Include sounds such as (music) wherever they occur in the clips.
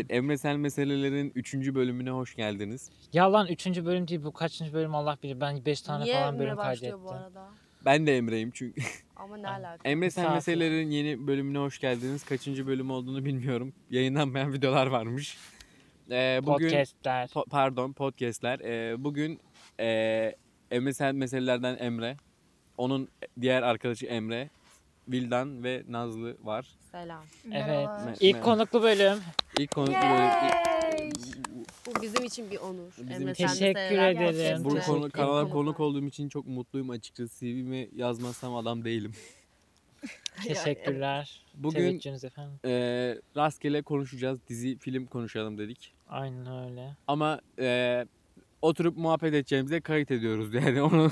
Evet Emresel Meselelerin 3. bölümüne hoş geldiniz. Ya lan 3. bölüm değil bu kaçıncı bölüm Allah bilir. Ben 5 tane Niye falan Emre bölüm başlıyor bu kaydettim. arada? Ben de Emre'yim çünkü. Ama ne alaka? Emresel Misafir. Meselelerin yeni bölümüne hoş geldiniz. Kaçıncı bölüm olduğunu bilmiyorum. Yayınlanmayan (laughs) videolar varmış. Ee, bugün Podcastler. Po- pardon podcastler. Ee, bugün ee, Emresel Meselelerden Emre. Onun diğer arkadaşı Emre. Vildan ve Nazlı var. Selam. Evet. Me- İlk konuklu bölüm. İlk konuk Yay! Bu bizim için bir onur. Bizim Emre için- sen de Teşekkür ederim. Gerçekten. bu konu kanala konuk olduğum için çok mutluyum açıkçası. CV'mi yazmazsam adam değilim. (laughs) Teşekkürler. Bugün Teveccühünüz efendim. ee, rastgele konuşacağız. Dizi, film konuşalım dedik. Aynen öyle. Ama ee, oturup muhabbet edeceğimize kayıt ediyoruz yani onu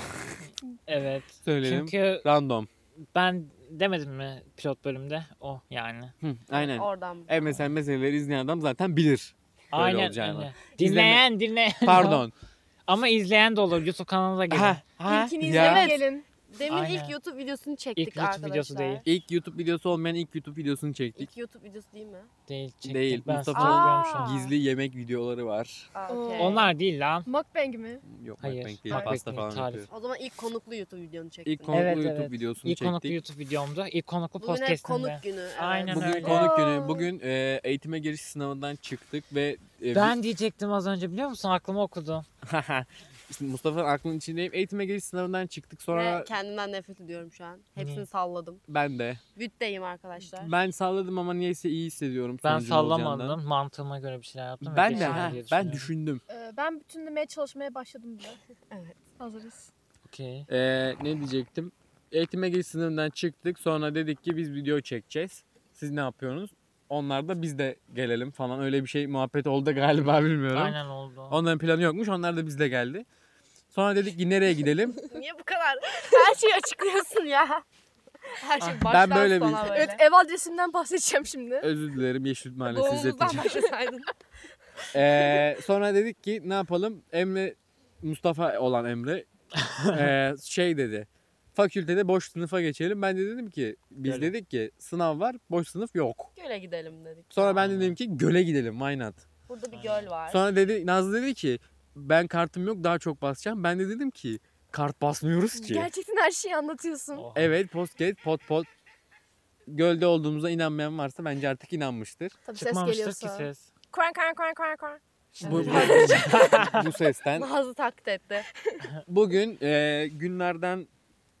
Evet. (laughs) söyleyelim. Çünkü Random. ben demedim mi pilot bölümde? O yani. Hı, aynen. Oradan. Emresel meseleleri izleyen adam zaten bilir. Böyle Aynen olacağını. öyle. Dinleyen dinleyen. Pardon. (laughs) Ama izleyen de olur. YouTube kanalına gelin. ha, ha, İlkini ya. izlemek. Gelin. Demin Aynen. ilk YouTube videosunu çektik İlk YouTube arkadaşlar. videosu değil. İlk YouTube videosu olmayan ilk YouTube videosunu çektik. İlk YouTube videosu değil mi? Değil. Çektik. Değil, Ben Mustafa- hatırlıyorum şu an. Gizli yemek videoları var. Aa, okey. Onlar değil lan. Mukbang mi? Yok Hayır, mukbang değil, mukbang pasta değil, falan tarif. yapıyor. O zaman ilk konuklu YouTube videonu çektim. İlk konuklu Evet, YouTube evet. videosunu İlk çektik. konuklu YouTube videomdu. İlk konuklu Bugün hep podcast'imde. konuk günü. Evet. Aynen Bugün öyle. konuk günü. Bugün e, eğitime giriş sınavından çıktık ve e, Ben diyecektim az önce biliyor musun? Aklımı okudu. (laughs) işte Mustafa'nın aklının içindeyim. Eğitime giriş sınavından çıktık. Sonra Ve kendimden nefret ediyorum şu an. Hepsini salladım. ben de. Bütteyim arkadaşlar. Ben salladım ama niyeyse iyi hissediyorum. Ben sonucun olacağından. sallamadım. Mantığıma göre bir şeyler yaptım. ve Ben de ha, diye ben düşünüyorum. düşündüm. Ee, ben bütünlemeye çalışmaya başladım bile. (laughs) Evet. Hazırız. Okey. Ee, ne diyecektim? Eğitime giriş sınavından çıktık. Sonra dedik ki biz video çekeceğiz. Siz ne yapıyorsunuz? Onlar da biz de gelelim falan. Öyle bir şey muhabbet oldu galiba (laughs) bilmiyorum. Aynen oldu. Onların planı yokmuş. Onlar da bizle geldi. Sonra dedik ki nereye gidelim? (laughs) Niye bu kadar her şeyi açıklıyorsun ya? Her şey Ah, baştan ben böyle bir- böyle. Evet ev adresimden bahsedeceğim şimdi. Özür dilerim Yeşil Mahallesi Doğumumuzdan İzzet başlasaydın. Ee, sonra dedik ki ne yapalım? Emre Mustafa olan Emre ee, şey dedi. Fakültede boş sınıfa geçelim. Ben de dedim ki biz Göle. dedik ki sınav var, boş sınıf yok. Göle gidelim dedik. Sonra ben de Aynen. dedim ki göle gidelim. Why not? Burada bir göl var. Sonra dedi Nazlı dedi ki ben kartım yok daha çok basacağım. Ben de dedim ki kart basmıyoruz ki. Gerçekten her şeyi anlatıyorsun. Oh. Evet postgate pot pot gölde olduğumuza inanmayan varsa bence artık inanmıştır. Tabii ses Çıkmamıştır geliyorsa. ki ses. Kuan kuan kuan kuan kuan. Bu, bu, (laughs) bu sesten. Nazlı taklit etti. (laughs) Bugün e, günlerden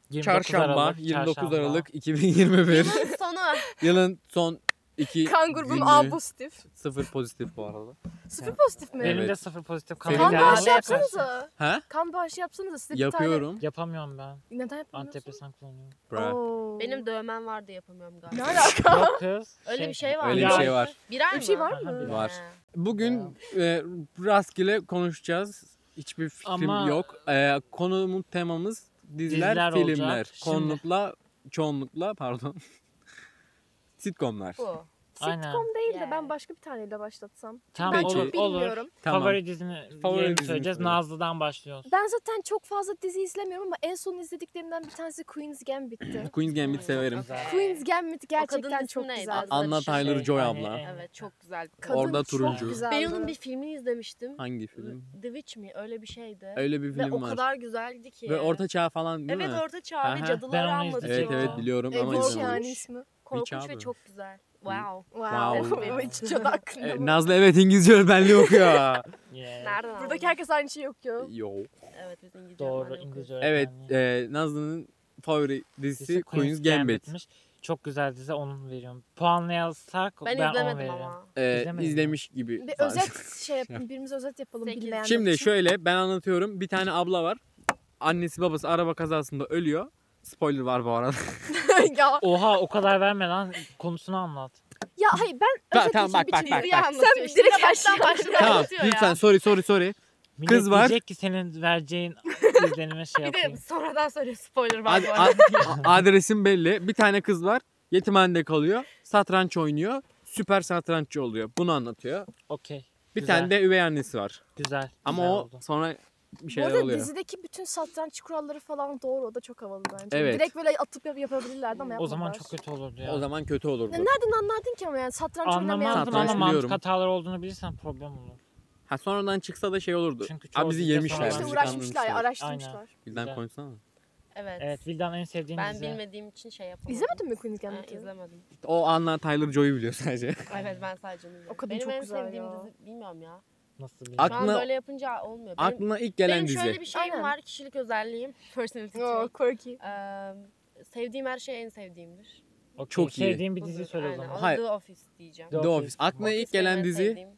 29 çarşamba Aralık, 29 çarşamba. Aralık 2021 Sonu. yılın son iki Kan grubum. A pozitif. Sıfır pozitif bu arada. Sıfır pozitif mi? Benim Evet. de sıfır pozitif Kan de- kanalım. bağışı yapsanıza. Ha? Kan bağışı yapsanıza. Size bir Yapıyorum. Yapamıyorum ben. tane. Neden yapmıyorsun? Antidepresan kullanıyorum. Bra. Oo. Benim dövmem vardı yapamıyorum Ne galiba. alaka? Yok kız. Öyle bir şey var. Öyle bir şey var. Birer Öyle mi? bir şey var mı? Var. He. Bugün e, rastgele konuşacağız. Hiçbir fikrim Ama- yok. E, konumuz temamız diziler, Diziler filmler. olacak. Şimdi- Konukla, çoğunlukla pardon. (laughs) Sitcomlar. Bu. Aynen. Sitcom değil de ben başka bir taneyle başlatsam. Tamam ben olur çok olur. bilmiyorum. Tamam. Favori dizini Favori dizini söyleyeceğiz. söyle. Nazlı'dan başlıyoruz. Ben zaten çok fazla dizi izlemiyorum ama en son izlediklerimden bir tanesi Queen's Gambit'ti. (clears throat) Queen's Gambit severim. Güzel. Queen's Gambit gerçekten çok güzeldi. Anna Şey, Tyler Joy hani, abla. Evet çok güzel. Kadın Orada turuncu. güzeldi. Ben onun bir filmini izlemiştim. Hangi film? The Witch mi? Öyle bir şeydi. Öyle bir Ve film o var. kadar güzeldi ki. Ve orta çağ falan değil Evet mi? orta çağ Aha. ve Ben cadıları anlatıyor. Evet evet biliyorum E, ama izlemedim. yani ismi. Korkunç Witch ve abi. çok güzel. Wow. Wow. Wow. (laughs) Hiç cadı hakkında E? Nazlı evet İngilizce öğretmenliği okuyor. (laughs) Yeah. Nereden Buradaki aldın? herkes aynı şeyi okuyor. Yo. Evet biz İngilizce Doğru öğretmenliği İngilizce. Evet öğretmenliği. e, Nazlı'nın favori dizisi Dizisi Queen's Gambit. Gambit'miş. Çok güzel dizi onu veriyorum. Puanlayalsak Ben, ben, on izlemedim veririm. ama. E, İzlemedin mi? izlemiş gibi. Bir özet şey yapın, (laughs) birimiz özet yapalım Sekiz. bilmeyenler Şimdi için. şöyle ben anlatıyorum. Bir tane abla var. Annesi babası araba kazasında ölüyor. Spoiler var bu arada. (laughs) (laughs) ya, Oha o kadar verme lan konusunu anlat. ya hayır ben Tamam, özet tamam, bak, bak, bitireyim. bak, bak. Sen işte. direkt her şeyi başladı tamam lütfen sorry sorry sorry. Millet Kız var. diyecek ki senin vereceğin (laughs) izlenime şey Bir de yapayım. sonradan söylüyor spoiler var Ad- bu arada. ad- adresim belli. Bir tane kız var. Yetimhanede kalıyor. Satranç oynuyor. Süper satranççı oluyor. Bunu anlatıyor. Okey. Bir Güzel. tane de üvey annesi var. Güzel. Ama güzel o oldu. sonra bir Bu şeyler arada oluyor. dizideki bütün satranç kuralları falan doğru. O da çok havalı bence. Evet. Direkt böyle atıp yap- yapabilirlerdi ama O yapmadılar. zaman çok kötü olurdu ya. O zaman kötü olurdu. Ya nereden anlardın ki ama yani satranç oynamayan Anlamazdım Satranç ama mantık biliyorum. hataları olduğunu bilirsen problem olur. Ha sonradan çıksa da şey olurdu. Çünkü çoğu Abi bizi yemişler. sonradan işte bizi uğraşmışlar, kandırmışlar. araştırmışlar. Güzel. konuşsana. Evet. Evet Vildan en sevdiğin Ben dizi. bilmediğim için şey yapamadım. İzlemedin mi Queen's Ha, Gambit'i? izlemedim. O anla Tyler Joy'u biliyor sadece. Evet ben sadece onu izledim. O kadın Benim çok en güzel sevdiğim ya. dizi bilmiyorum ya. Nasıl bir Şu an Aklına- böyle yapınca olmuyor. Benim, Aklına ilk gelen benim dizi. şöyle bir şeyim Aynen. var. Kişilik özelliğim. (laughs) Personality trait. quirky. Ee, sevdiğim her şey en sevdiğimdir. Okey, Çok iyi. Sevdiğin bir dizi Budur, söyle o aynen. zaman. Ama Hayır. The Office diyeceğim. The The Office. Office. Aklına Office ilk gelen benim en dizi sevdiğim.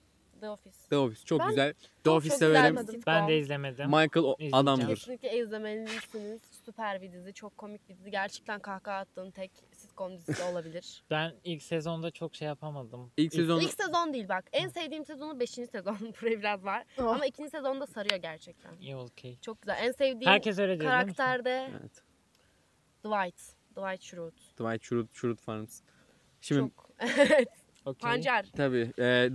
The Office. The Office. Çok Ben güzel. The Office çok severim. güzel. Ben de izlemedim. Michael o- İzleyeceğim. adamdır. Kesinlikle izlemelisiniz. Süper bir dizi. Çok komik bir dizi. Gerçekten kahkaha attığın tek sitcom dizisi olabilir. (laughs) Ben ilk sezonda çok şey yapamadım. İlk sezon İlk sezon değil bak. En sevdiğim sezonu 5. sezon. (laughs) Buraya biraz var. Oh. Ama ikinci sezonda sarıyor gerçekten. İyi okey. Çok güzel. En sevdiğim Herkes öyle diyor biliyor musun? karakter de Evet. Dwight. Dwight Schrute. Dwight Schrute, Schrute Farms. Şimdi Çok. (laughs) evet. Okey. Pancar. tabii e,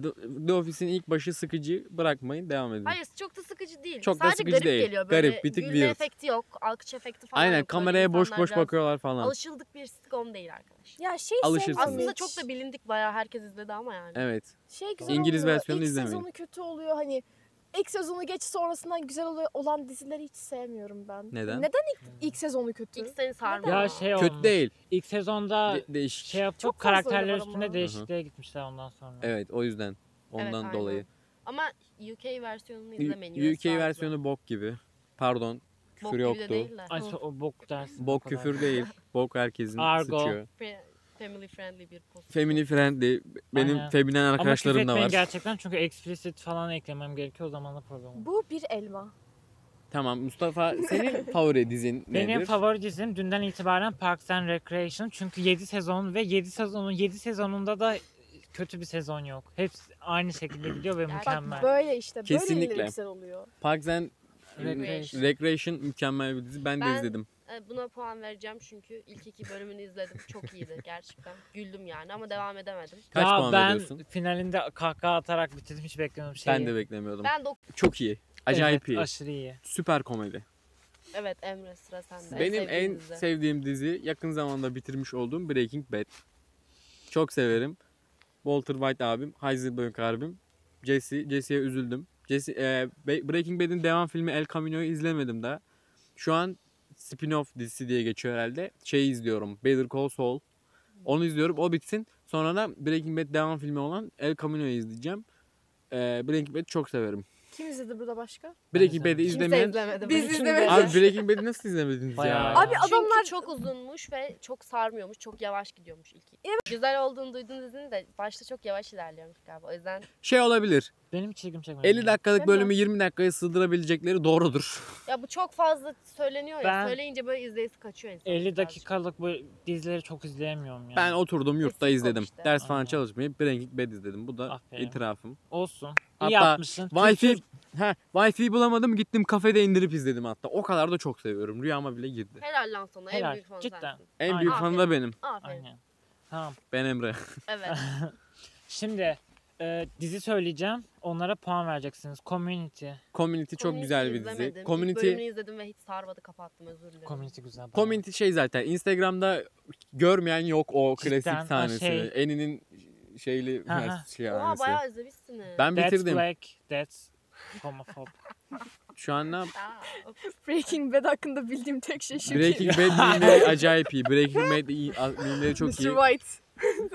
The, Office'in ilk başı sıkıcı bırakmayın devam edin. Hayır çok da sıkıcı değil. Çok da Sadece sıkıcı garip değil. geliyor. Böyle Garip, bir tık gülme weird. efekti yok. Alkış efekti falan Aynen yok. Böyle kameraya boş insanlar boş biraz bakıyorlar falan. Alışıldık bir sitcom değil arkadaş. Ya şey Alışırsın. sevmiyorum Aslında çok da bilindik bayağı herkes izledi ama yani. Evet. Şey güzel İngiliz olmuyor. versiyonunu İlk izlemeyin. sezonu kötü oluyor hani ilk sezonu geç sonrasından güzel oluyor, olan dizileri hiç sevmiyorum ben. Neden? Neden ilk, ilk sezonu kötü? İlk seni sarmıyor. Ya şey Kötü olmuş. değil. İlk sezonda De- değişik. şey yapıp Çok fazla karakterler öyle var üstünde değişikliğe gitmişler ondan sonra. Evet o yüzden. Ondan aynen. dolayı. Ama UK versiyonunu U- izlemeyin. UK versiyonu bok gibi. Pardon. Bok Küfür gibi de yoktu. değil de. Ay so- o bok dersin. Bok kadar. küfür değil. Bok herkesin Argo. sıçıyor. Fe- Family friendly bir post. Family friendly. Benim Aynen. feminen Ama arkadaşlarım da etmeyin var. gerçekten çünkü explicit falan eklemem gerekiyor o zaman da problem olur. Bu bir elma. Tamam Mustafa senin (laughs) favori dizin nedir? Benim favori dizim dünden itibaren Parks and Recreation. Çünkü 7 sezon ve 7 sezonun 7 sezonunda da kötü bir sezon yok. Hepsi aynı şekilde gidiyor ve (clears throat) mükemmel. Bak böyle işte. Böyle Kesinlikle. oluyor. Parks and Recreation. Recreation mükemmel bir dizi. Ben, de Ben- izledim. Ee, Buna puan vereceğim çünkü ilk iki bölümünü izledim. Çok iyiydi (laughs) gerçekten. Güldüm yani ama devam edemedim. Kaç ya puan ben veriyorsun? finalinde kahkaha atarak bitirdim hiç beklemiyordum şeyi. Ben de beklemiyordum. Ben de Çok iyi. Acayip evet, iyi. aşırı iyi. Süper komedi. evet Emre sıra sende. Benim sevdiğin en dizi. sevdiğim dizi yakın zamanda bitirmiş olduğum Breaking Bad. Çok severim. Walter White abim, Heisenberg abim. Jesse, Jesse'ye üzüldüm. Jesse, e, Breaking Bad'in devam filmi El Camino'yu izlemedim daha. Şu an spin-off dizisi diye geçiyor herhalde. Şey izliyorum. Better Call Saul. Onu izliyorum. O bitsin. Sonra da Breaking Bad devam filmi olan El Camino'yu izleyeceğim. E, Breaking Bad'i çok severim. Kim izledi burada başka? Breaking Bad'i izlemeyen... izlemedi. Biz Breaking izlemedik. Abi Breaking Bad'i nasıl izlemediniz Bayağı. ya? Abi Çünkü adamlar çok uzunmuş ve çok sarmıyormuş. Çok yavaş gidiyormuş ilk. Güzel olduğunu duydum dizinin de başta çok yavaş ilerliyormuş galiba. O yüzden Şey olabilir. Benim hiç ilgim çekmedi. 50 dakikalık Değil mi? bölümü 20 dakikaya sığdırabilecekleri doğrudur. ya bu çok fazla söyleniyor ya. Ben- Söyleyince böyle izleyisi kaçıyor insan. 50 dakikalık bu dizileri çok izleyemiyorum ya. Ben oturdum yurtta Sitcom izledim. işte. Ders falan Aynen. çalışmayıp Breaking Bad izledim. Bu da Aferin. itirafım. Olsun. Hatta İyi yapmışsın. Wi-Fi, Kültür- ha, Wi-Fi bulamadım gittim kafede indirip izledim hatta. O kadar da çok seviyorum. Rüyama bile girdi. Helal lan sana. En Helal, büyük fanı cidden. sensin. En büyük Aynen. fanı da benim. Aferin. Aynen. Tamam. Ben Emre. Evet. (laughs) Şimdi e, dizi söyleyeceğim. Onlara puan vereceksiniz. Community. Community çok Community güzel bir dizi. izlemedim. İlk Community bölümünü izledim ve hiç sarmadı kapattım özür dilerim. Community güzel. Community şey zaten Instagram'da görmeyen yok o Cidden, klasik ha sahnesini. şey. Eni'nin şeyli Ha, ha. şey Oha sahnesi. bayağı izlemişsiniz. Ben That's bitirdim. black. That's homophobe. (laughs) Şu an ne yap? Aa, Breaking Bad hakkında bildiğim tek şey şu Breaking ki. Bad mimleri acayip iyi. Breaking Bad iyi, mimleri çok Mr. iyi. White.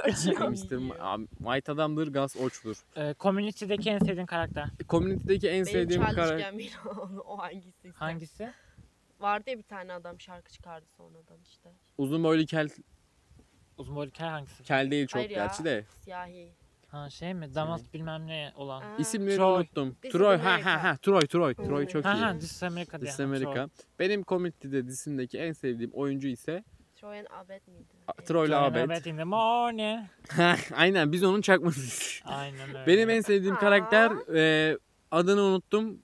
Açıyor. Mr. Abi, White adamdır, Gus Oç'tur. E, Community'deki en sevdiğin karakter. Community'deki en Benim sevdiğim Childish karakter... Gambino (laughs) o hangisi? Hangisi? Vardı ya bir tane adam şarkı çıkardı sonradan işte. Uzun boylu kel, Uzun boylu kel hangisi? kel değil çok Hayır ya. gerçi de. Siyahi. Ha şey mi? Damat bilmem ne olan. Aa, İsimleri Troy. unuttum. This Troy, ha ha America. ha. Troy, Troy. Troy Hmm. çok Ha iyi. ha This is America diye. This is America. Benim Community'de dizisindeki en sevdiğim oyuncu ise Troyan Abed miydi? Troy ile Troy Abed. Abed in the morning. Aynen biz onun çakmasıyız. Aynen öyle. Benim en sevdiğim karakter e, adını unuttum.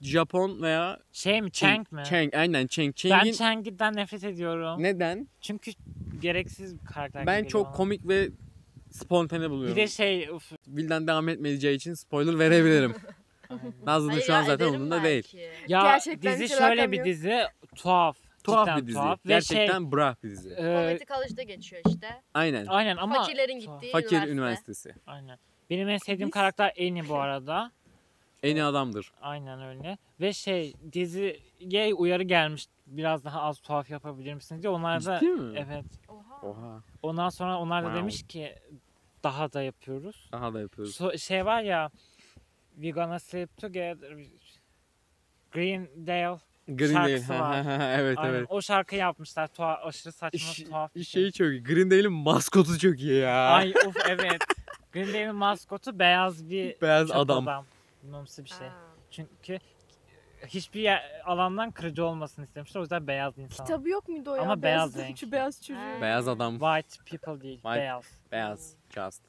Japon veya Şey mi? Chang mi? Chang. Aynen Chang. Ben Chang'in Chang'den nefret ediyorum. neden? Çünkü gereksiz bir karakter. Ben çok bana. komik ve spontane Bir buluyorum. de şey uf, Vildan devam etmeyeceği için spoiler verebilirim. Nazlı da Hayır şu an zaten umurunda değil. Ya Gerçekten dizi şöyle bir yok. dizi tuhaf. Tuhaf cidden bir dizi. tuhaf. Ve Gerçekten şey, brah bir dizi. e, Komedi College'da geçiyor işte. Aynen. aynen ama Fakirlerin gittiği Fakir üniversite. üniversitesi. Aynen. Benim en sevdiğim Biz- karakter Annie bu arada. (laughs) En iyi adamdır. Aynen öyle. Ve şey diziye uyarı gelmiş. Biraz daha az tuhaf yapabilir misiniz diye. Onlar da Ciddi mi? evet. Oha. Oha. Ondan sonra onlar da Wow. demiş ki daha da yapıyoruz. Daha da yapıyoruz. So- şey var ya We gonna sleep together. Greendale. Green şarkısı Day. var. (laughs) evet Aynen. evet. O şarkı yapmışlar. Tuhaf, aşırı saçma İş, tuhaf. bir şey çok iyi. Green Day'in maskotu çok iyi ya. Ay (laughs) of evet. Greendale'in maskotu beyaz bir Beyaz çöp adam. adam. Bilmemsi bir şey. Aa. Çünkü hiçbir yer, alandan kırıcı olmasını istemişler. O yüzden beyaz insan. Kitabı yok muydu o ya? Ama beyaz Beyaz- renk. Şu (laughs) beyaz çocuğu. Beyaz adam. White people değil. White- Beyaz. Beyaz. Just.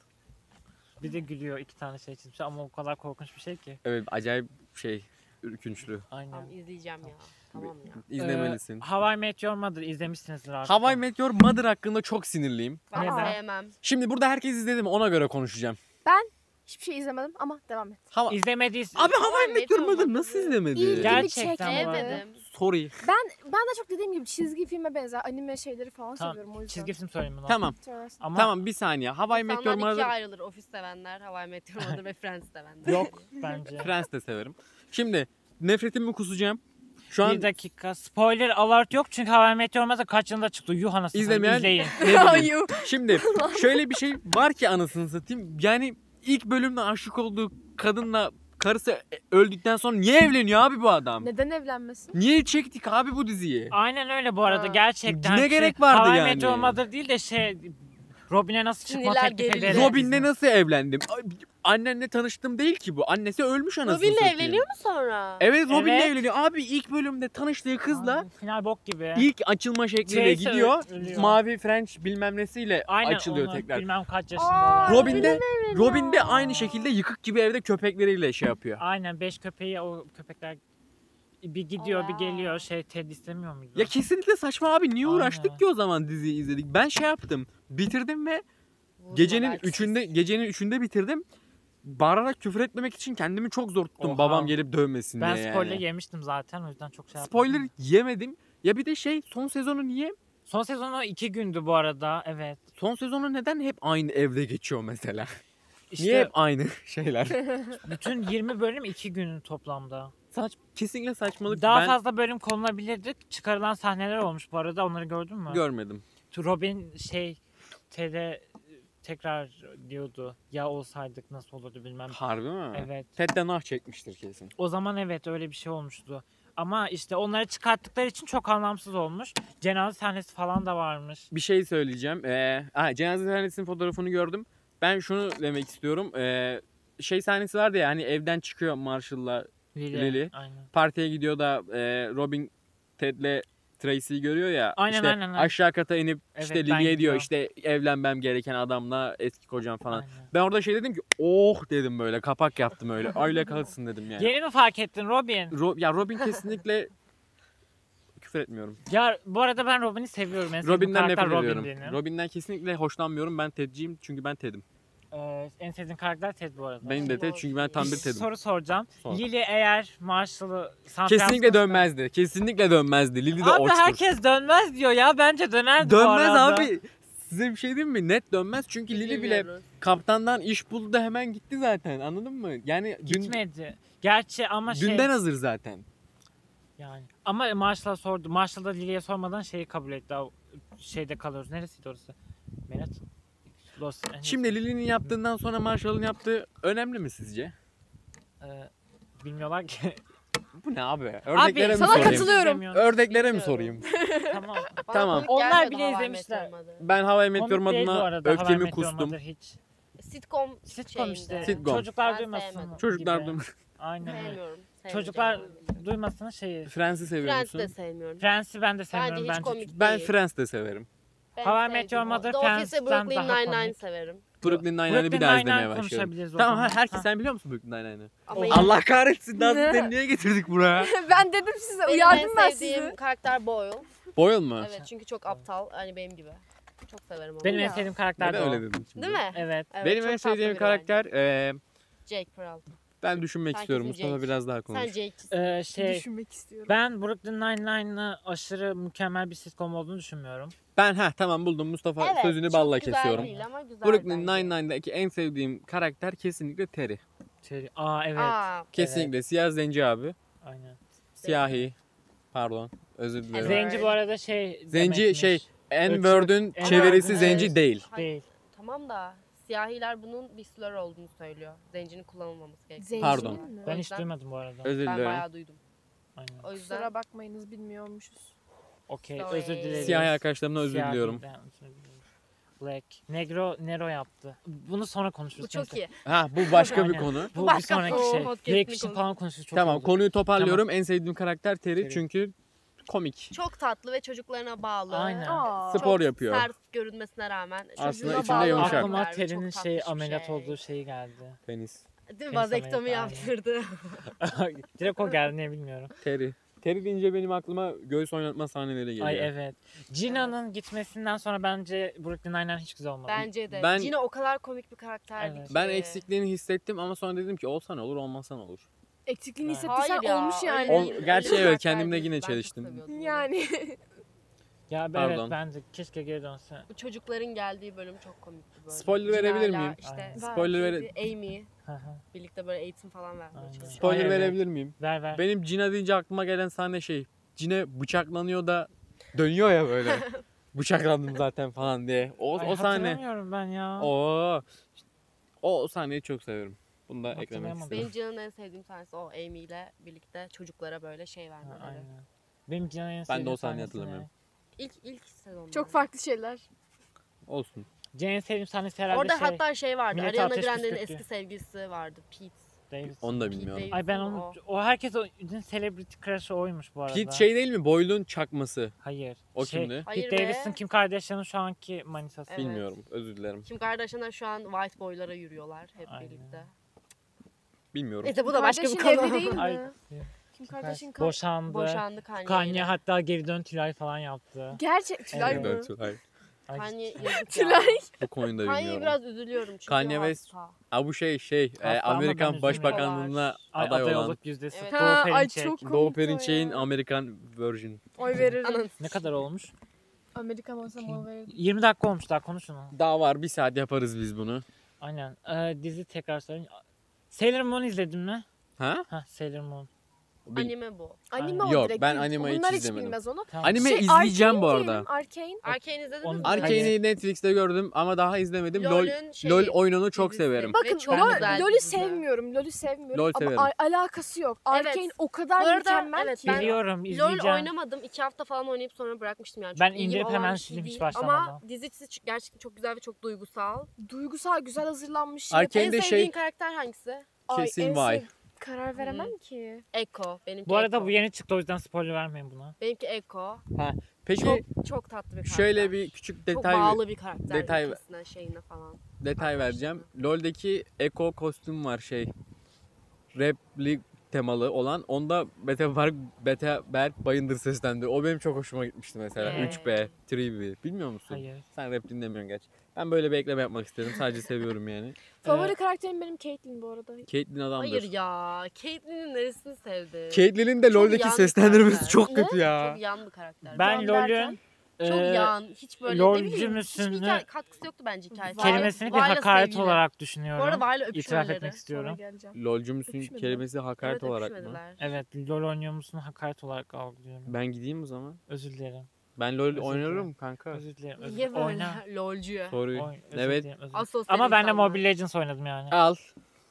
Bir de gülüyor iki tane şey çizmiş ama o kadar korkunç bir şey ki. Evet acayip şey ürkünçlü. Aynen. Tamam izleyeceğim ya. Tamam ya. İzlemelisin. Ee, How I Met Your Mother izlemişsinizdir artık. How I Met Your Mother hakkında çok sinirliyim. Ben Neden? sevmem. Şimdi burada herkes izledi mi ona göre konuşacağım. Hiçbir şey izlemedim ama devam et. How... İzlemediysen Abi How I Met Your Mother nasıl izlemedi? İlgimi Gerçekten bu arada. Sorry. Ben ben de çok dediğim gibi çizgi filme benzer anime şeyleri falan Tamam, seviyorum o yüzden. çizgi film söyleyeyim bunu. Tamam. Söylersin. Ama Tamam bir saniye. How I Met Your İnsanlar ikiye Mother ayrılır. Ofis sevenler, Hawaii Meteor Mother (laughs) ve Friends sevenler. yok bence. Friends de severim. Şimdi nefretimi kusacağım. Şu an Bir dakika. Spoiler alert yok çünkü How I Met Your Mother kaç yılında çıktı? Yuh anasını İzlemeyen- izleyin. ne bileyim. Hayır. Şimdi (laughs) şöyle bir şey var ki anasını satayım. Yani ilk bölümde aşık olduğu kadınla karısı öldükten sonra niye evleniyor abi bu adam? Neden evlenmesin? Niye çektik abi bu diziyi? Aynen öyle bu arada Ha. gerçekten. Ne gerek vardı I yani? Met Your Mother değil de şey Robin'e nasıl çıkma Sinirler teklif gerildi. ederim. Robin'le nasıl evlendim? Ay, Annenle tanıştım değil ki bu. Annesi ölmüş anasını Robin'le satayım. evleniyor mu sonra? Evet Robin'le Evet. evleniyor. Abi ilk bölümde tanıştığı kızla Abi, Final bok gibi. ilk açılma şekliyle Tracy gidiyor. ölüyor. Mavi French bilmem nesiyle Aynen açılıyor onu tekrar. Bilmem kaç Aa, yaşındalar. Robin de Robin de aynı şekilde yıkık gibi evde köpekleriyle şey yapıyor. Aynen beş köpeği o köpekler bir gidiyor bir Aa. geliyor şey Ted istemiyor muydu? Ya kesinlikle saçma abi. Niye Aynen. uğraştık ki o zaman diziyi izledik? Ben şey yaptım. Bitirdim ve gecenin belki. üçünde gecenin üçünde bitirdim. Bağırarak küfür etmemek için kendimi çok zor tuttum. Oha. Babam gelip dövmesin ben diye spoiler yani. yemiştim zaten o yüzden çok şey Spoiler yapmadım. yemedim. Ya bir de şey son sezonu niye? Son sezonu iki gündü bu arada evet. Son sezonu neden hep aynı evde geçiyor mesela? (laughs) İşte Niye hep aynı (laughs) şeyler? (laughs) bütün 20 bölüm iki günün toplamda. Saç kesinlikle saçmalık. Daha ben fazla bölüm konulabilirdi. Çıkarılan sahneler olmuş bu arada onları gördün mü? görmedim. Robin şey Ted'e tekrar diyordu ya olsaydık nasıl olurdu bilmem. Harbi mi? Evet. Ted'den ah çekmiştir kesin. O zaman evet öyle bir şey olmuştu. Ama işte onları çıkarttıkları için çok anlamsız olmuş. Cenaze sahnesi falan da varmış. Bir şey söyleyeceğim. Ee, ha, cenaze sahnesinin fotoğrafını gördüm. Ben şunu demek istiyorum. Ee, şey sahnesi vardı ya hani evden çıkıyor Marshall'la Lily. Lily. Aynen. partiye gidiyor da e, Robin Ted'le Tracy'yi görüyor ya. Aynen, işte aynen, aynen. aşağı kata inip Evet, işte ben Lily'ye diyor işte evlenmem gereken adamla eski kocam falan. Aynen. Ben orada şey dedim ki oh dedim böyle kapak yaptım öyle. (laughs) Öyle kalsın dedim yani. Yeni mi fark ettin Robin? Ro- ya Robin kesinlikle (laughs) küfür etmiyorum. Ya bu arada ben Robin'i seviyorum. En Robin'den nefret Robin ediyorum. Robin'den kesinlikle hoşlanmıyorum. Ben Ted'ciyim çünkü ben Ted'im. Ee, en sevdiğim karakter Ted bu arada. Benim de Ted çünkü ben tam bir Ted'im. soru soracağım. Sor. Lily eğer Marshall'ı San Kesinlikle Francisco'da- dönmezdi. Kesinlikle dönmezdi. Lily de Abi oçtur. herkes dönmez diyor ya. Bence dönerdi bu Dönmez arada. abi. Size bir şey diyeyim mi? Net dönmez çünkü Lily bile kaptandan iş buldu da hemen gitti zaten. Anladın mı? Yani dün, Gitmedi. Gerçi ama şey dünden hazır zaten. yani. Ama Marshall'a sordu. Marshall da Lily'ye sormadan şeyi kabul etti. O Şeyde kalıyoruz. Neresiydi orası? Menet. Los Angeles. Şimdi Lily'nin yaptığından sonra Marshall'ın yaptığı önemli mi sizce? Ee, bilmiyorlar ki. Bu ne abi? Ördeklere mi sana sorayım? katılıyorum. Ördeklere mi sorayım? (laughs) tamam. Tamam. Onlar bile izlemişler. Ben How I Met Your Komik değil bu Mother'ına arada. How I öfkemi kustum. Hiç. Sitcom, Sitcom işte. Sitcom. Çocuklar Ben duymasın. Çocuklar duymasın. Aynen öyle. Çocuklar duymasın şeyi. Friends'i seviyor Friends musun? de sevmiyorum. Friends'i ben de Bence sevmiyorum hiç bence. komik Ben değil. Friends de severim. Ben How I Met Your. Mother The Friends'ten Brooklyn daha Nine-Nine komik. severim. Brooklyn Nine-Nine'ı bir Brooklyn daha Nine-Nine izlemeye başlıyorum. konuşabiliriz o Tamam zaman. ha, herkes Ha. sen biliyor musun Brooklyn? Ama yine- Allah kahretsin Nazlı Ne? seni niye getirdik buraya? (laughs) ben dedim size Benim uyardım en ben sevdiğim sizi. karakter Boyle. Boyle mu? Evet çünkü çok aptal. Hani benim gibi. Çok severim onu. Benim en Ya. sevdiğim karakter de Neden o. öyle dedin şimdi? Değil mi? Evet. Evet, Benim çok en tatlı sevdiğim biri karakter eee bence. Jake Peralta. Ben düşünmek Sen istiyorum. Mustafa biraz daha konuş. Sen Jake'cisin. Ee, şey Düşünmek istiyorum. ben Brooklyn Nine-Nine'ı aşırı mükemmel bir sitcom olduğunu düşünmüyorum. Ben ha tamam buldum Mustafa Evet, sözünü çok balla güzel kesiyorum. değil ama güzel Brooklyn bence. Nine-Nine'daki en sevdiğim karakter kesinlikle Terry. Şey, aa evet. Aa, Kesinlikle siyah zenci abi. Aynen. Siyahi. Pardon. Özür dilerim. Evet. Zenci bu arada şey Zenci demekmiş. şey N-word'ün N-word'ün çevirisi evet. zenci değil. Değil. Tamam da siyahiler bunun bir slur olduğunu söylüyor. Zencinin kullanılmaması gerekiyor. Zencinin Pardon. mi? Ben O hiç yüzden- duymadım bu arada. Özür Ben dilerim. bayağı duydum. Aynen. O yüzden Kusura bakmayınız bilmiyormuşuz. Okey özür dileriz. Siyahi arkadaşlarımdan özür Siyahi diliyorum. ben özür diliyorum. Black. Negro Nero yaptı. Bunu sonra konuşuruz. bu çok çünkü. iyi. Ha bu başka bir Aynen. konu. Bu bir Başka sonraki şey. podcast'ini Drake için konuş- falan konuşuruz. Çok tamam oldu. konuyu toparlıyorum. En sevdiğim karakter Terry Terry. çünkü komik. Çok tatlı ve çocuklarına bağlı. Aynen. Aa, Spor Çok yapıyor. Sert görünmesine rağmen. Aslında çocuğuna içinde bağlı yumuşak. karakter Aklıma ve Terry'nin şey bir ameliyat şey. olduğu şey geldi. Penis. Değil mi? Penis Vazektomi ameliyatı, yaptırdı. (laughs) Direkt o geldi ne bilmiyorum. Terry. Terry deyince benim aklıma göğüs oynatma sahneleri geliyor. Ay evet. Gina'nın gitmesinden sonra bence Brooklyn Nine-Nine hiç güzel olmadı. Bence de. Ben- Gina o kadar komik bir karakterdi Evet. ki. Ben eksikliğini hissettim ama sonra dedim ki olsa ne olur olmasa ne olur. Eksikliğini Hayır hissettiysen Hayır ya, olmuş öyle yani. Ol- değil, gerçi evet, karakter kendimle değil. yine Ben çok çeliştim. seviyordum onu. Yani. (laughs) Ya evet Pardon. bence keşke geri dönse. Bu çocukların geldiği bölüm çok komikti böyle. Spoiler verebilir miyim? İşte Aynen. Spoiler vere-? Amy. Birlikte böyle eğitim falan vermeye Aynen. çalışıyor. Spoiler verebilir miyim? ver ver. Benim Cina deyince aklıma gelen sahne şey. Cina bıçaklanıyor da dönüyor ya böyle. (laughs) Bıçaklandım zaten falan diye. O, Ay, o sahne. Hatırlamıyorum ben ya. O o sahneyi çok severim. Bunu da eklemek Hatırlayamadım. istedim. Benim Gina'nın en sevdiğim sahnesi o Amy ile birlikte çocuklara böyle şey Ha, vermeleri. aynen. Benim Gina'nın en Ben de sevdiğim o sahneyi sahnesi hatırlamıyorum. İlk ilk sezonda. Çok farklı şeyler. Olsun. En sevdiğim sahnesi herhalde Orada şey. hatta şey vardı. Millete Ariana ateş Grande'nin eski sevgilisi vardı. Pete. Davidson. Onu da bilmiyorum. Ay ben o. onu o herkes o celebrity crush'ı oymuş bu arada. Pete şey değil mi? Boylun çakması. Hayır. O şey, kimdi? Hayır Pete be. Davidson Kim Kardashian'ın şu anki manitası. Evet. Bilmiyorum. Özür dilerim. Kim Kardashian'lar şu an white boy'lara yürüyorlar hep Aynen. birlikte. Bilmiyorum. Neyse bu da başka bir Kardeşin konu. evli değil mi? Ay, Kim kardeşin. Boşandı. Boşandı Kanye. Kanye hatta geri dön Tülay falan yaptı. Gerçek Tülay Evet. mı? Evet, Tülay. Kanye yazık ya. (laughs) Tülay. Bu konuyu da Kanye'ye bilmiyorum. biraz üzülüyorum çünkü Kanye West- hasta. Ha bu şey şey e, Hasta ama ben Amerikan üzülmüyorum. Başbakanlığına Ay, aday olan olup yüzdesi. Evet. Doğu Ha, ay çok komik Doğu o Perinçek'in ya. Amerikan version. Oy (laughs) veririm. Ananı Ne kadar olmuş? Amerikan olsam oy veririm. 20 dakika olmuş daha konuşun. onu. Daha var bir saat yaparız biz bunu. Aynen. Ee, dizi tekrar söyleyeyim. Sailor Moon izledin mi? Ha? Ha Sailor Moon. Bil- Anime bu. Anime o Yok, direkt. ben değil. anime hiç Bunlar hiç izlemedim. bilmez onu. Tamam. Anime Şey, izleyeceğim bu arada. diyelim, Arkane. Arkane izlediniz mi? Arcane'i Netflix'te gördüm ama daha izlemedim. LOL, şeyi, LOL oyununu çok dizisi. severim. Bakın Ve çok LOL, güzel LOL'ü dizi. sevmiyorum. LOL'ü sevmiyorum. LOL ama severim. al- alakası yok. Evet. O kadar Bu arada, mükemmel evet, ki. ben- Biliyorum LOL izleyeceğim. oynamadım. iki hafta falan oynayıp sonra bırakmıştım yani. Çok Ben ilgim indirip olan hemen bir şey sildim hiç değil. başlamadan. Ama dizisi ç- gerçekten çok güzel ve çok duygusal. Duygusal, güzel hazırlanmış. şey. En Kendi sevdiğin şey- karakter hangisi? Ay, Kesin en vay. sev- Karar veremem ki. Echo. Benimki Bu arada Echo. bu yeni çıktı o yüzden spoiler vermeyin buna. Benimki Echo. Peki Çok çok tatlı bir karakter. şöyle bir küçük çok detay bağlı bir karakter. detay- ülkesine, şeyine falan. detay vereceğim. LoL'deki Echo kostüm var şey. Replik temalı olan. Onda Bete Berk, Bete Berk Bayındır seslendi. O benim çok hoşuma gitmişti mesela. Ee. 3B, 3B. Bilmiyor musun? Hayır. Sen rap dinlemiyorsun gerçi. Ben böyle bir ekleme yapmak istedim. Sadece seviyorum yani. (laughs) Favori Ee, karakterim benim Caitlyn bu arada. Caitlyn adamdır. Hayır ya. Caitlyn'in neresini sevdi? Caitlyn'in de Çok LoL'deki yan bir seslendirmesi karakter. çok Ne? kötü ya. Çok yan bir karakter. Ben Can LoL'ün çok e, yan. Hiç böyle LoL'cü ne bileyim. müsünü- Hiçbir hikaye- katkısı yoktu bence hikayesine. kelimesini bir hakaret sevgili. olarak Bu düşünüyorum. arada Vayla İtiraf öpüşmeleri. etmek istiyorum. geleceğim. LoL'cu musun Öpüşmediler. kelimesi hakaret Evet, olarak mı? öpüşmediler. Evet, LoL oynuyor musun hakaret olarak algılıyorum. Ben gideyim o zaman. Özür dilerim. Ben LoL Özür oynarım dilerim. kanka. Özür dilerim. Özür Niye böyle Oyna. (laughs) lolcu? Sorry. Oy, özür Evet. dilerim, özür Ama ben de. Mobile Legends oynadım yani. Al.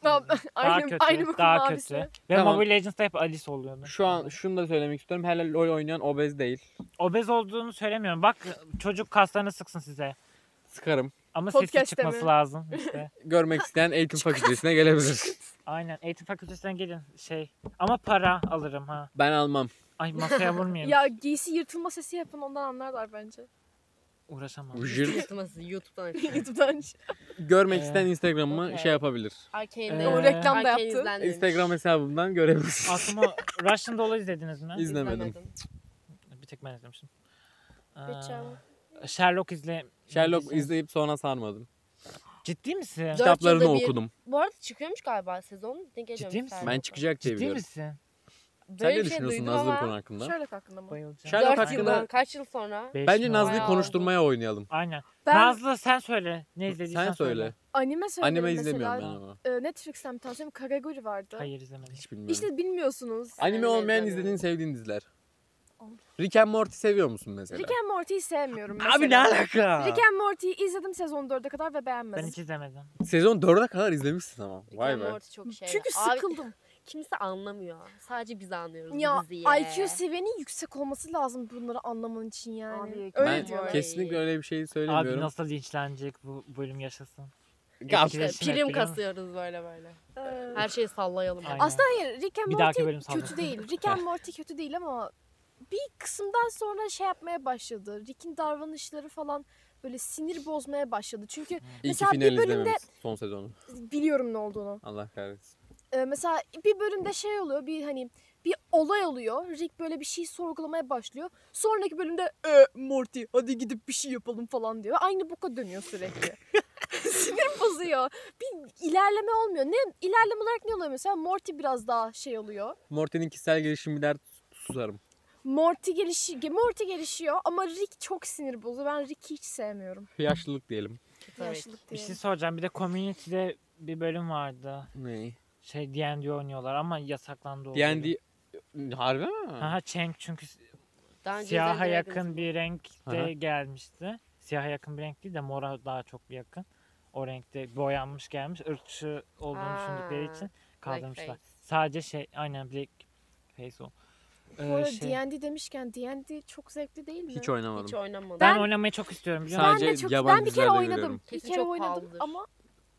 Tamam, (laughs) Daha aynı, kötü. aynı daha abisi. kötü. Ve Tamam. Mobile Legends'da hep Alice oluyordu. Şu an şunu da söylemek istiyorum. Hala LoL oynayan obez değil. Obez olduğunu söylemiyorum. Bak çocuk kaslarını sıksın size. Sıkarım. Ama sesi Podcast'te çıkması mi? lazım işte. (laughs) Görmek isteyen eğitim fakültesine gelebilir. Aynen. Eğitim fakültesine gelin. Şey. Ama para alırım ha. Ben almam. Ay masaya (laughs) vurmayayım. Ya giysi yırtılma sesi yapın ondan anlarlar bence. Uğraşamam. Jır. Yırtması YouTube'dan (laughs) açıyor. YouTube'dan. Görmek Ee, isteyen Instagram'ımı okey. şey yapabilir. Arcane'de. Ee, O reklam da yaptı. izlenmemiş. Instagram hesabımdan görebilir. Aklıma Russian Doll'u izlediniz mi? İzlemedim. Bir tek ben izlemiştim. Aa, Sherlock izle. Sherlock izle- izleyip sonra sarmadım. Ciddi misin? Dört Kitaplarını yılda bir- okudum. Bu arada çıkıyormuş galiba sezon. Denk geliyormuş Ciddi misin? Ben çıkacak diye Ciddi biliyorum. misin? Sen ne şey düşünüyorsun Nazlı bu konu hakkında? Sherlock hakkında mı? Bayılacağım. Sherlock hakkında- yıldan kaç yıl sonra? Beş Bence yıl Nazlı'yı Bayağı konuşturmaya oynayalım. Aynen. Ben Nazlı sen söyle. Ne izlediysen Sen söyle. anime söylerim Anime mesela. izlemiyorum ben ama. Ee, Netflix'ten bir tane söyleyeyim. Vardı. Hayır izlemedim. Hiç bilmiyorum. İşte bilmiyorsunuz. Anime Anime olmayan izlediğin sevdiğin diziler. Rick and Morty seviyor musun mesela? Rick and Morty'yi sevmiyorum mesela. Abi ne alaka? Rick and Morty'yi izledim sezon 4'e kadar ve Ben beğenmedim. hiç izlemedim. Sezon 4'e kadar izlemişsin ama. Rick Vay and be. Morty çok şey. Çünkü Abi, sıkıldım. Kimse anlamıyor. Sadece biz anlıyoruz ya bu diziyi. IQ seviyenin yüksek olması lazım bunları anlaman için yani. Abi, Öyle Ben diyorlar. kesinlikle öyle bir şey Abi söylemiyorum. nasıl linçlenecek bu bölüm yaşasın. Ya, İşte prim kasıyoruz böyle böyle. Ee, Her şeyi sallayalım. Aynen. Aslında hayır Rick and Morty kötü değil. (laughs) Rick and Morty kötü değil ama bir kısımdan sonra şey yapmaya başladı. Rick'in davranışları falan böyle sinir bozmaya başladı. Çünkü İyi Mesela bir bölümde- son sezonu. biliyorum ne olduğunu. Allah kahretsin. Mesela bir bölümde şey oluyor bir hani bir olay oluyor. Rick böyle bir şey sorgulamaya başlıyor. Sonraki bölümde e, Morty hadi gidip bir şey yapalım falan diyor. Aynı boka dönüyor sürekli. (laughs) Sinir bozuyor. Bir ilerleme olmuyor. Ne ilerleme olarak ne oluyor mesela? Morty biraz daha şey oluyor. Morty'nin kişisel gelişimi der susarım. Morty gelişi Morty gelişiyor ama Rick çok sinir bozuyor. Ben Rick'i hiç sevmiyorum. (laughs) Yaşlılık diyelim. Yaşlılık Bir diye. şey soracağım. Bir de Community'de bir bölüm vardı. Ne? Şey D&D oynuyorlar ama yasaklandı o. D&D harbi mi? Aha Cheng çünkü Daha önce siyaha izlediğim yakın bir renkte Aha. gelmişti. Siyaha yakın bir renk değil de mora daha çok bir yakın. O renkte boyanmış gelmiş. Irkçı olduğunu Aa, düşündükleri için kaldırmışlar. Blackface. Sadece şey aynen black face o. Bu Ee, arada şey, D&D demişken D&D çok zevkli değil mi? Hiç oynamadım. Hiç oynamadım. ben, Ben- oynamayı çok istiyorum biliyor ben musun? Sadece de çok yabancı ben bir kere dizilerde oynadım. görüyorum. Bir Kesin kere çok oynadım pahalıdır. ama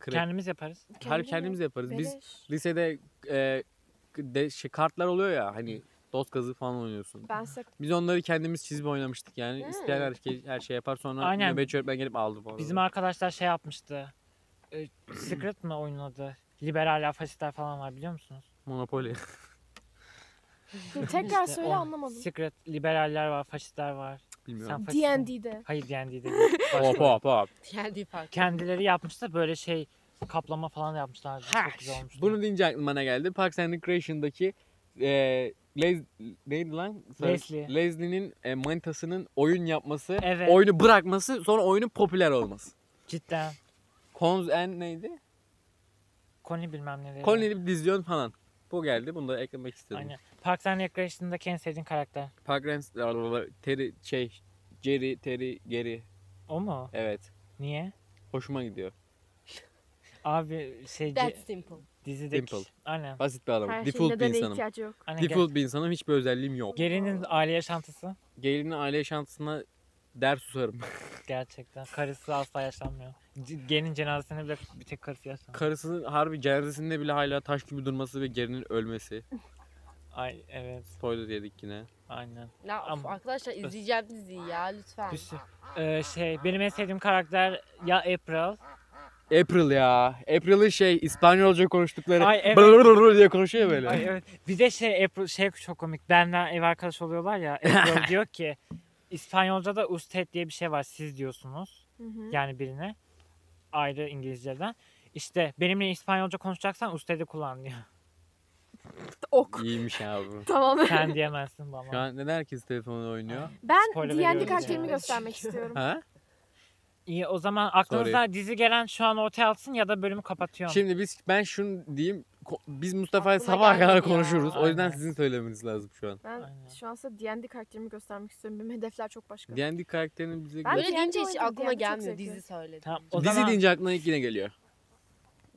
Krep. Kendimiz yaparız. Her kendim kendimiz yaparız. Biz beleş. lisede e, de, şey, kartlar oluyor ya hani dost kazı falan oynuyorsun. Ben size Biz onları kendimiz çizip oynamıştık yani. Hmm. İsteyen her şey, her şey yapar sonra Aynen. nöbetçi öğretmen gelip aldı falan. Bizim arkadaşlar şey yapmıştı. Ee, Secret mi oyunun adı? Liberaller, faşistler falan var biliyor musunuz? Monopoly. Tekrar İşte söyle o anlamadım. Secret, liberaller var, faşistler var. Bilmiyorum. D&D'de. Hayır D&D'de (laughs) değil. Başka Hop hop hop. Kendi farklı. Kendileri yapmıştı böyle şey kaplama falan yapmışlardı. Çok güzel olmuştu. Bunu deyince aklıma ne geldi? Parks and Recreation'daki e, Les, neydi lan? Leslie. Leslie'nin e, manitasının oyun yapması, Evet. oyunu bırakması, sonra oyunun popüler olması. Cidden. Cons and neydi? Koni bilmem neleri. Bir dizyon falan. Bu geldi. Bunu da eklemek istedim. Aynen. Parks and Recreation'daki en sevdiğin karakter. Park and Terry şey Jerry, Terry, Gary. O mu? Evet. Niye? Hoşuma gidiyor. Abi şey That's simple. dizideki. Simple. Aynen. Basit bir adam. Her şeyin Default bir nedene insanım. ihtiyacı yok. Aynen. Ge- Default bir insanım. Hiçbir özelliğim yok. Geri'nin aile yaşantısı. Gelinin aile yaşantısına der susarım. (laughs) Gerçekten. Karısı asla yaşlanmıyor. C- Geri'nin cenazesine bile bir tek karısı yaşlanıyor. Karısının harbi cenazesinde bile hala taş gibi durması ve gerinin ölmesi. (laughs) Ay evet. Spoiler yedik yine. Aynen. Ya of, Ama- arkadaşlar izleyeceğim diziyi ya lütfen. Bir sürü- Ee, şey benim en sevdiğim karakter ya April. April ya. April'in şey İspanyolca konuştukları Ay, evet. diye konuşuyor böyle. Ay, evet. Bir de şey April şey çok komik. Benden ev arkadaş oluyorlar ya. April (laughs) diyor ki İspanyolca'da usted diye bir şey var. Siz diyorsunuz. Hı hı. Yani birine. Ayrı İngilizceden. İşte benimle İspanyolca konuşacaksan usted'i kullan diyor. Ok. İyiymiş abi. Tamam. Sen diyemezsin Şu bana. an neden herkes telefonla oynuyor? Ben Spoiler D&D veriyoruz karakterimi yani. göstermek istiyorum. Ha? İyi o zaman aklınıza dizi gelen şu an ortaya atsın ya da bölümü kapatıyorum. Şimdi biz ben şunu diyeyim. ko- Biz Mustafa'ya Aklıma sabaha kadar ya. konuşuruz. O yüzden Aynen. sizin söylemeniz lazım şu an. Ben Aynen. şu an size D&D karakterimi göstermek istiyorum. Benim hedefler çok başka. D&D karakterinin bize Ben Böyle D&D deyince hiç oynadım, aklıma D&D çok gelmiyor zevkli. dizi söyledim. Tamam, o Dizi zaman deyince aklına ilk yine geliyor.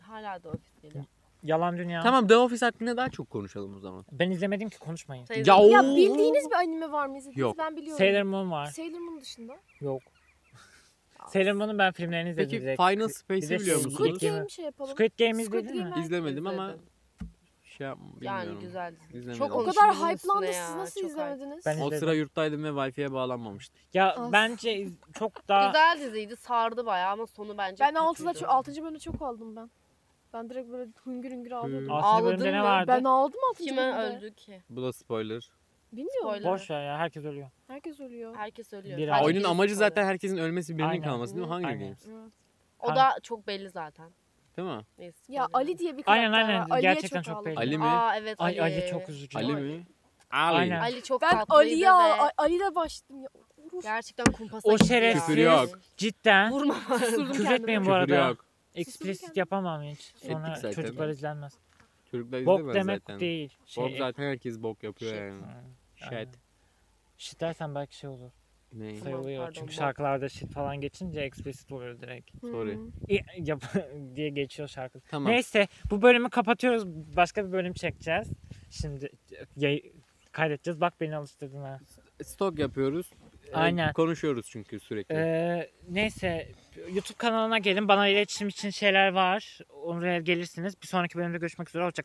Hala da ofis geliyor. Yalan Dünya. Tamam The Office hakkında daha çok konuşalım o zaman. Ben izlemedim ki konuşmayın. Ya Ya Oo. bildiğiniz bir anime var mı izlediniz? Yok. Ben biliyorum. Sailor Moon var. Sailor Moon dışında. Yok. (laughs) Sailor Moon'un ben filmlerini izledim Peki direkt. Final Bir Space'i de biliyor Squid musunuz? Squid Game- Game şey yapalım. Squid Game Squid izledin mi? Game- İzlemedim ama İzledim. şey yap- bilmiyorum. Yani güzel. İzlemedim. Çok O konuşuldu kadar hype'landı üstüne siz ya, nasıl çok hype. izlemediniz? Ben O izledim. sıra yurttaydım ve Wi-Fi'ye bağlanmamıştı. Ya Of. bence iz- çok daha Güzel diziydi sardı bayağı ama sonu bence Ben 6'da kötüydü. 6. bölümde çok aldım ben. Ben direkt böyle hüngür hüngür ağlıyordum. Altıncı bölümde Ağladın ne vardı? Ben aldım 6. Kime bölümde. öldü ki? Bu da spoiler. Bilmiyorum. Spoiler. Boş ver ya herkes ölüyor. Herkes ölüyor. Herkes ölüyor. Bir Sadece Oyunun birisi amacı spoiler. zaten herkesin ölmesi birinin Aynen. kalması değil mi? Hunger Aynen. Games. Evet. O da çok belli zaten. Değil mi? Neyse. Ya spoiler Ali diye bir Aynen, karakter aynen. var. Ali'ye Gerçekten çok ağladım. belli. Ali mi? Aa evet Ay Ali. Ali çok üzücü. Ali mi? Ali. Aynen. Ali çok Ben tatlıydı Ali'ye ve A- Ali'yle başladım ya. Gerçekten kumpasa O gitti şerefsiz- Küfür yok. Cidden. Vurma. Küfür etmeyin bu Küfür arada. yok. Explicit yapamam hiç. Sonra Ettik zaten. çocuklar izlenmez. Çocuklar Bok izlemez demek zaten. değil. Şey, Bok zaten herkes bok yapıyor Shit. yani. Ha, Shit. aynen. Shit dersen belki şey olur. Ne? Sayılıyor. pardon, Çünkü bok. şarkılarda shit falan geçince explicit oluyor direkt. Sorry. Hı. İ- Yap (laughs) diye geçiyor şarkı. Tamam. Neyse bu bölümü kapatıyoruz. Başka bir bölüm çekeceğiz. Şimdi yay- kaydedeceğiz. Bak beni alıştırdın ha. Stok yapıyoruz. Ee, Aynen. Konuşuyoruz çünkü sürekli. Ee, neyse YouTube kanalına gelin. Bana iletişim için şeyler var. Oraya gelirsiniz. Bir sonraki bölümde görüşmek üzere. Hoşçakalın.